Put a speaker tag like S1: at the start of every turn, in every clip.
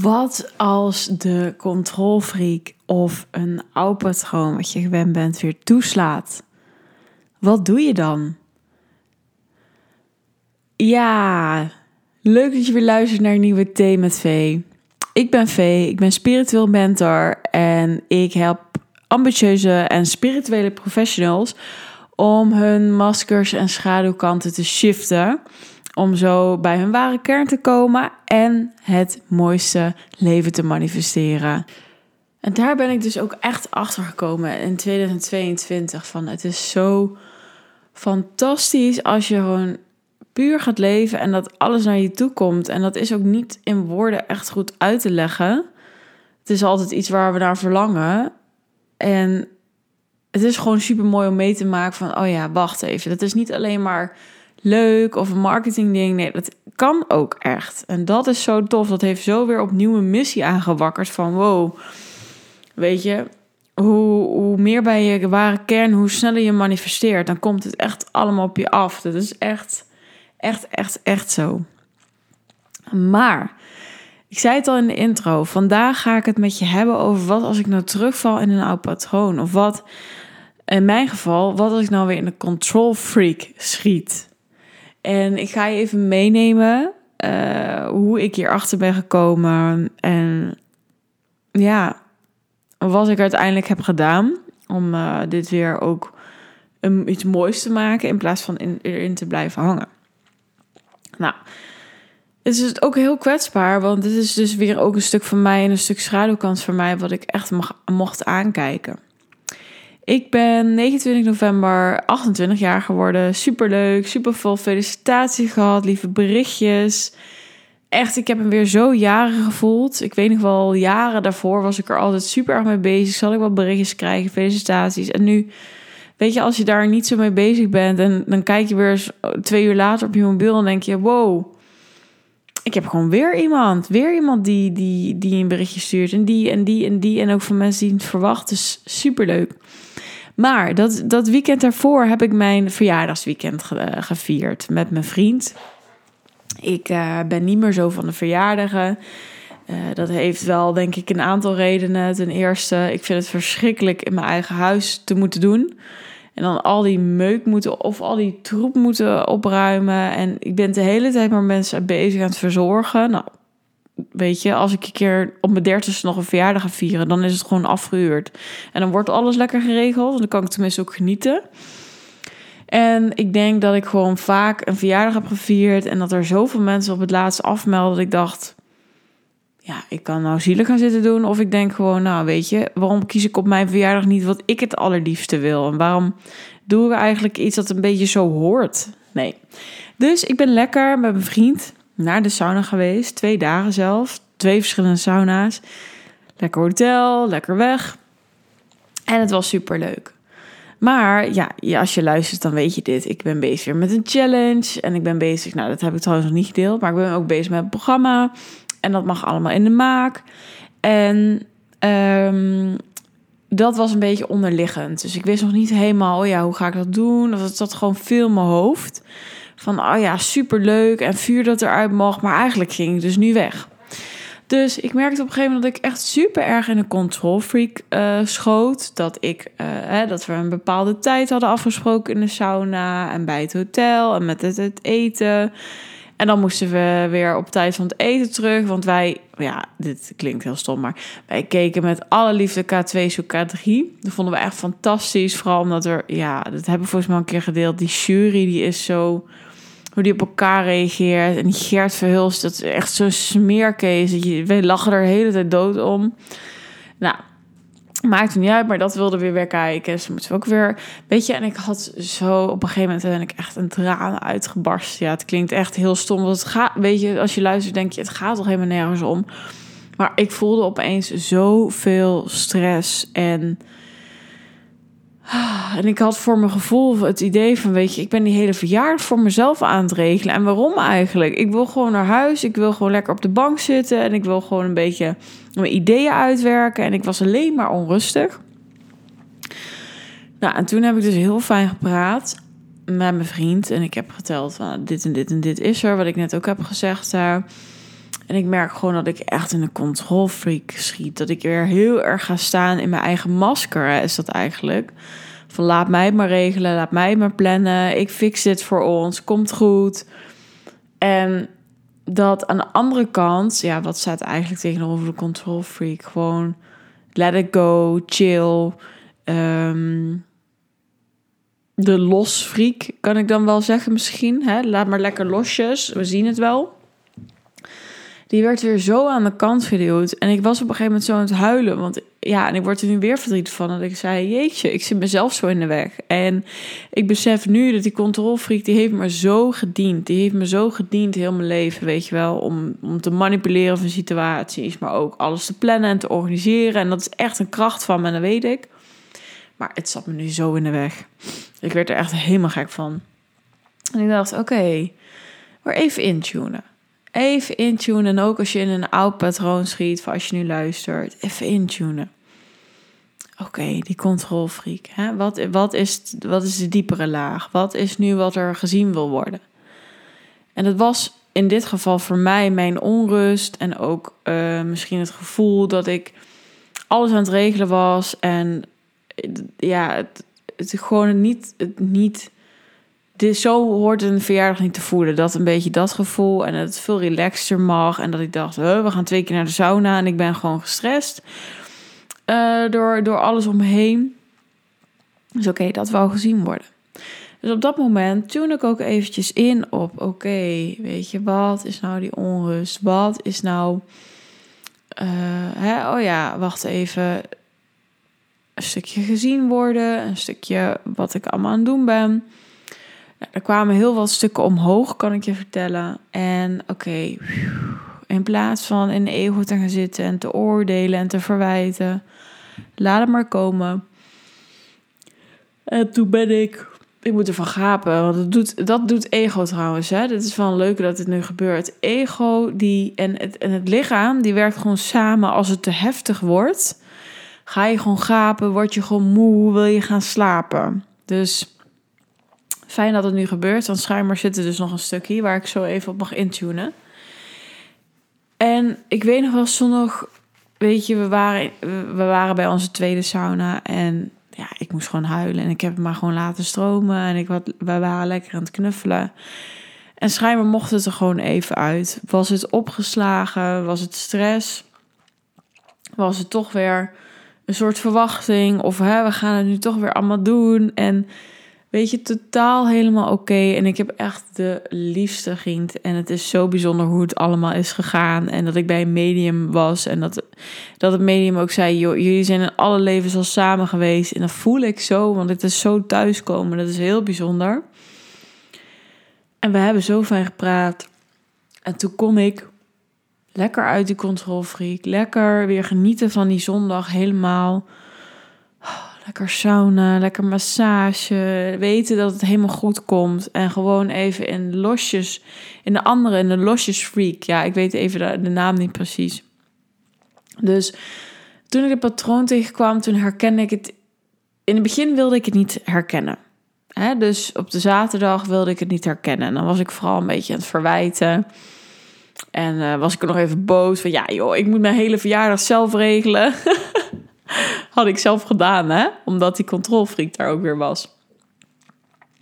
S1: Wat als de controlfreak of een oud patroon wat je gewend bent weer toeslaat? Wat doe je dan? Ja, leuk dat je weer luistert naar een nieuwe Thee met Vee. Ik ben Vee, ik ben spiritueel mentor en ik help ambitieuze en spirituele professionals om hun maskers en schaduwkanten te shiften om zo bij hun ware kern te komen en het mooiste leven te manifesteren. En daar ben ik dus ook echt achter gekomen in 2022 van het is zo fantastisch als je gewoon puur gaat leven en dat alles naar je toe komt. En dat is ook niet in woorden echt goed uit te leggen. Het is altijd iets waar we naar verlangen. En het is gewoon super mooi om mee te maken van, oh ja, wacht even. Dat is niet alleen maar leuk of een marketingding. Nee, dat kan ook echt. En dat is zo tof. Dat heeft zo weer opnieuw een missie aangewakkerd van wow. Weet je, hoe, hoe meer bij je ware kern, hoe sneller je manifesteert, dan komt het echt allemaal op je af. Dat is echt, echt, echt, echt zo. Maar, ik zei het al in de intro, vandaag ga ik het met je hebben over wat als ik nou terugval in een oud patroon. Of wat, in mijn geval, wat als ik nou weer in een control freak schiet. En ik ga je even meenemen uh, hoe ik hierachter ben gekomen. En ja, wat ik uiteindelijk heb gedaan. Om uh, dit weer ook um, iets moois te maken in plaats van in, erin te blijven hangen. Nou, het is ook heel kwetsbaar, want dit is dus weer ook een stuk van mij en een stuk schaduwkant van mij, wat ik echt mag, mocht aankijken. Ik ben 29 november 28 jaar geworden. Superleuk, super veel felicitaties gehad, lieve berichtjes. Echt, ik heb hem weer zo jaren gevoeld. Ik weet nog wel, jaren daarvoor was ik er altijd super erg mee bezig. Zal ik wel berichtjes krijgen, felicitaties. En nu, weet je, als je daar niet zo mee bezig bent... en dan kijk je weer twee uur later op je mobiel en denk je... wow, ik heb gewoon weer iemand. Weer iemand die, die, die een berichtje stuurt. En die en die en die. En ook van mensen die het verwachten. Dus superleuk. Maar dat, dat weekend daarvoor heb ik mijn verjaardagsweekend gevierd met mijn vriend. Ik uh, ben niet meer zo van de verjaardagen. Uh, dat heeft wel, denk ik, een aantal redenen. Ten eerste, ik vind het verschrikkelijk in mijn eigen huis te moeten doen. En dan al die meuk moeten of al die troep moeten opruimen. En ik ben de hele tijd maar mensen bezig aan het verzorgen. Nou, weet je, als ik een keer op mijn dertigste nog een verjaardag ga vieren, dan is het gewoon afgehuurd. En dan wordt alles lekker geregeld. En dan kan ik tenminste ook genieten. En ik denk dat ik gewoon vaak een verjaardag heb gevierd. En dat er zoveel mensen op het laatst afmelden. Dat ik dacht, ja, ik kan nou zielig gaan zitten doen. Of ik denk gewoon, nou weet je, waarom kies ik op mijn verjaardag niet wat ik het allerliefste wil? En waarom doe ik eigenlijk iets dat een beetje zo hoort? Nee. Dus ik ben lekker met mijn vriend naar de sauna geweest. Twee dagen zelf. Twee verschillende sauna's. Lekker hotel, lekker weg. En het was super leuk. Maar ja, als je luistert, dan weet je dit. Ik ben bezig weer met een challenge. En ik ben bezig, nou, dat heb ik trouwens nog niet gedeeld. Maar ik ben ook bezig met het programma. En dat mag allemaal in de maak. En um, dat was een beetje onderliggend. Dus ik wist nog niet helemaal, oh ja, hoe ga ik dat doen? Of het zat gewoon veel in mijn hoofd. Van, oh ja, superleuk en vuur dat eruit mag. Maar eigenlijk ging ik dus nu weg. Dus ik merkte op een gegeven moment dat ik echt super erg in een control freak uh, schoot. Dat, ik, uh, hè, dat we een bepaalde tijd hadden afgesproken in de sauna en bij het hotel en met het, het eten. En dan moesten we weer op tijd van het eten terug. Want wij, ja, dit klinkt heel stom, maar wij keken met alle liefde K2 zo K3. Dat vonden we echt fantastisch. Vooral omdat er, ja, dat hebben we volgens mij een keer gedeeld. Die jury, die is zo hoe die op elkaar reageert. En die Gert Verhulst, dat is echt zo'n smeerkees. We lachen er de hele tijd dood om. Nou, maakt niet uit, maar dat wilde weer weer kijken. Dus moeten ook weer, weet je, en ik had zo op een gegeven moment ben ik echt een traan uitgebarst. Ja, het klinkt echt heel stom, want het gaat, weet je, als je luistert denk je, het gaat toch helemaal nergens om. Maar ik voelde opeens zoveel stress en en ik had voor mijn gevoel het idee van, weet je, ik ben die hele verjaardag voor mezelf aan het regelen. En waarom eigenlijk? Ik wil gewoon naar huis, ik wil gewoon lekker op de bank zitten en ik wil gewoon een beetje mijn ideeën uitwerken. En ik was alleen maar onrustig. Nou, en toen heb ik dus heel fijn gepraat met mijn vriend. En ik heb geteld van dit en dit en dit is er, wat ik net ook heb gezegd daar. En ik merk gewoon dat ik echt in een controlfreak schiet. Dat ik weer heel erg ga staan in mijn eigen masker, is dat eigenlijk. Van laat mij het maar regelen, laat mij maar plannen. Ik fix dit voor ons, komt goed. En dat aan de andere kant, ja, wat staat eigenlijk tegenover de control freak? Gewoon let it go, chill. Ehm, de los freak kan ik dan wel zeggen misschien. Hè? Laat maar lekker losjes, we zien het wel die werd weer zo aan de kant geduwd. En ik was op een gegeven moment zo aan het huilen. Want ja, en ik word er nu weer verdrietig van. Dat ik zei, jeetje, ik zit mezelf zo in de weg. En ik besef nu dat die controlfreak, die heeft me zo gediend. Die heeft me zo gediend heel mijn leven, weet je wel. Om, om te manipuleren van situaties. Maar ook alles te plannen en te organiseren. En dat is echt een kracht van me, dat weet ik. Maar het zat me nu zo in de weg. Ik werd er echt helemaal gek van. En ik dacht, oké, maar even intunen Even intunen. En ook als je in een oud patroon schiet, voor als je nu luistert, even intunen. Oké, die controlfreak. Hè? Wat, wat, is, wat is de diepere laag? Wat is nu wat er gezien wil worden? En dat was in dit geval voor mij mijn onrust en ook uh, misschien het gevoel dat ik alles aan het regelen was en ja, het, het gewoon niet, het niet dit, zo hoort een verjaardag niet te voelen. Dat een beetje dat gevoel. En dat het veel relaxter mag. En dat ik dacht, we gaan twee keer naar de sauna. En ik ben gewoon gestrest. Uh, door, door alles om me heen. Dus oké, dat wou gezien worden. Dus op dat moment tune ik ook eventjes in op... Oké, weet je, wat is nou die onrust? Wat is nou... Uh, hè? Oh ja, wacht even. Een stukje gezien worden. Een stukje wat ik allemaal aan het doen ben er kwamen heel wat stukken omhoog, kan ik je vertellen. En oké, in plaats van in de ego te gaan zitten en te oordelen en te verwijten, laat het maar komen. En toen ben ik, ik moet ervan gapen, want dat doet, dat doet ego trouwens. Hè? Dit is wel leuk dat dit nu gebeurt. Ego die, en, het, en het lichaam, die werkt gewoon samen als het te heftig wordt. Ga je gewoon gapen, word je gewoon moe, wil je gaan slapen. Dus Fijn dat het nu gebeurt, want schijnbaar zit er dus nog een stukje waar ik zo even op mag intunen. En ik weet nog wel zondag, weet je, we waren, we waren bij onze tweede sauna en ja, ik moest gewoon huilen en ik heb het maar gewoon laten stromen en ik wat, we waren lekker aan het knuffelen. En schijnbaar mocht het er gewoon even uit. Was het opgeslagen? Was het stress? Was het toch weer een soort verwachting? Of hè, we gaan het nu toch weer allemaal doen? En Weet je, totaal helemaal oké. En ik heb echt de liefste vriend. En het is zo bijzonder hoe het allemaal is gegaan. En dat ik bij een medium was. En dat, dat het medium ook zei: joh, jullie zijn in alle levens al samen geweest. En dat voel ik zo, want het is zo thuiskomen. Dat is heel bijzonder. En we hebben zo fijn gepraat. En toen kon ik lekker uit die controlfreak. Lekker weer genieten van die zondag helemaal Lekker sauna, lekker massage. Weten dat het helemaal goed komt. En gewoon even in losjes. In de andere, in de losjes freak. Ja, ik weet even de, naam niet precies. Dus toen ik het patroon tegenkwam, toen herkende ik het. In het begin wilde ik het niet herkennen. He, dus op de zaterdag wilde ik het niet herkennen. En dan was ik vooral een beetje aan het verwijten. En uh, was ik er nog even boos van ja joh, ik moet mijn hele verjaardag zelf regelen. Had ik zelf gedaan, hè? Omdat die controlfreak daar ook weer was.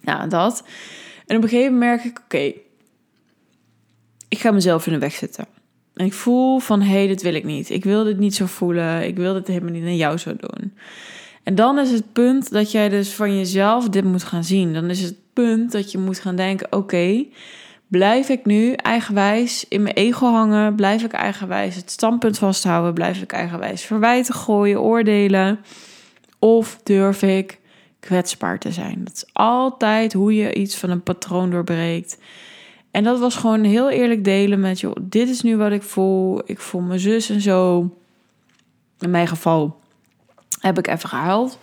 S1: Ja, dat. En op een gegeven moment merk ik, oké, ik ga mezelf in de weg zetten. En ik voel van, hé, hey, dit wil ik niet. Ik wil dit niet zo voelen. Ik wil dit helemaal niet naar jou zo doen. En dan is het punt dat jij dus van jezelf dit moet gaan zien. Dan is het punt dat je moet gaan denken, oké, Blijf ik nu eigenwijs in mijn ego hangen? Blijf ik eigenwijs het standpunt vasthouden? Blijf ik eigenwijs verwijten gooien, oordelen? Of durf ik kwetsbaar te zijn? Dat is altijd hoe je iets van een patroon doorbreekt. En dat was gewoon heel eerlijk delen met, joh, dit is nu wat ik voel. Ik voel mijn zus en zo. In mijn geval heb ik even gehuild.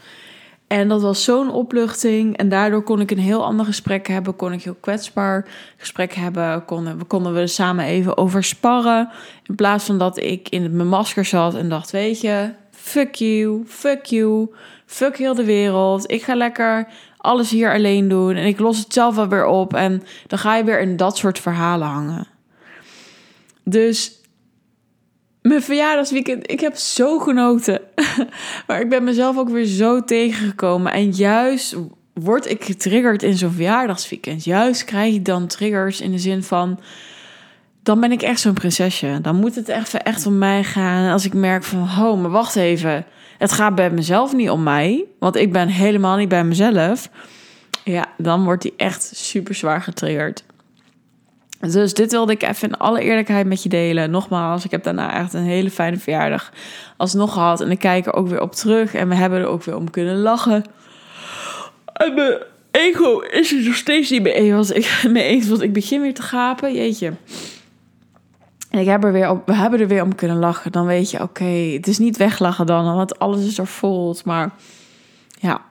S1: En dat was zo'n opluchting. En daardoor kon ik een heel ander gesprek hebben. Kon ik heel kwetsbaar gesprek hebben. Konden, we konden we samen even over sparren. In plaats van dat ik in mijn masker zat en dacht: Weet je, fuck you, fuck you, fuck heel de wereld. Ik ga lekker alles hier alleen doen. En ik los het zelf wel weer op. En dan ga je weer in dat soort verhalen hangen. Dus mijn verjaardagsweekend, ik heb zo genoten. maar ik ben mezelf ook weer zo tegengekomen. En juist word ik getriggerd in zo'n verjaardagsweekend. Juist krijg ik dan triggers in de zin van... Dan ben ik echt zo'n prinsesje. Dan moet het echt, echt om mij gaan. Als ik merk van, oh, maar wacht even. Het gaat bij mezelf niet om mij. Want ik ben helemaal niet bij mezelf. Ja, dan wordt die echt super zwaar getriggerd. Dus dit wilde ik even in alle eerlijkheid met je delen. Nogmaals, ik heb daarna echt een hele fijne verjaardag alsnog gehad. En ik kijk er ook weer op terug. En we hebben er ook weer om kunnen lachen. En mijn ego is er nog steeds niet mee eens. Ik, mee eens want ik begin weer te gapen. Jeetje. En er weer we hebben er weer om kunnen lachen. Dan weet je, oké, het is niet weglachen dan, want alles is er vol. Maar ja,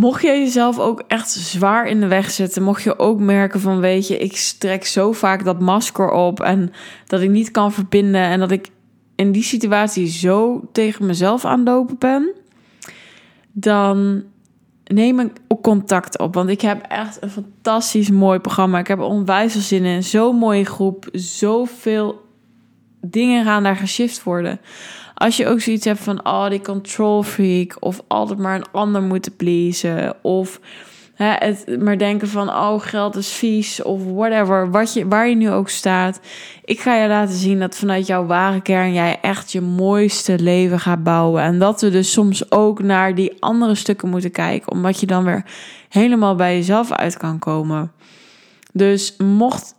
S1: Mocht je jezelf ook echt zwaar in de weg zetten, mocht je ook merken van weet je, ik strek zo vaak dat masker op en dat ik niet kan verbinden en dat ik in die situatie zo tegen mezelf aanlopen ben, dan neem ik contact op. Want ik heb echt een fantastisch mooi programma. Ik heb onwijs veel zin in. Zo'n mooie groep. Zoveel dingen gaan daar geshift worden. Als je ook zoiets hebt van, oh, die control freak, of altijd maar een ander moeten pleasen, of hè, het maar denken van, oh, geld is vies, of whatever, wat je, waar je nu ook staat. Ik ga je laten zien dat vanuit jouw ware kern jij echt je mooiste leven gaat bouwen. En dat we dus soms ook naar die andere stukken moeten kijken, omdat je dan weer helemaal bij jezelf uit kan komen. Dus mocht,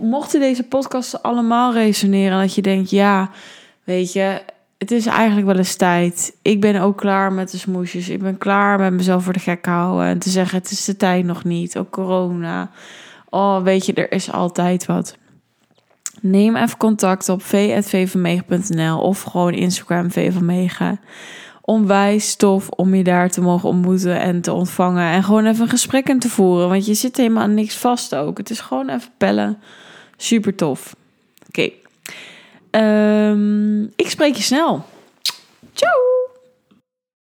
S1: mochten deze podcasts allemaal resoneren, dat je denkt, ja, weet je, het is eigenlijk wel eens tijd. Ik ben ook klaar met de smoesjes. Ik ben klaar met mezelf voor de gek houden. En te zeggen, het is de tijd nog niet. Ook corona. Oh, weet je, er is altijd wat. Neem even contact op v.vvanmega.nl of gewoon Instagram vvanmega. Onwijs tof om je daar te mogen ontmoeten en te ontvangen. En gewoon even een gesprek in te voeren. Want je zit helemaal niks vast ook. Het is gewoon even bellen. Super tof. Oké. Ehm, ik spreek je snel. Ciao!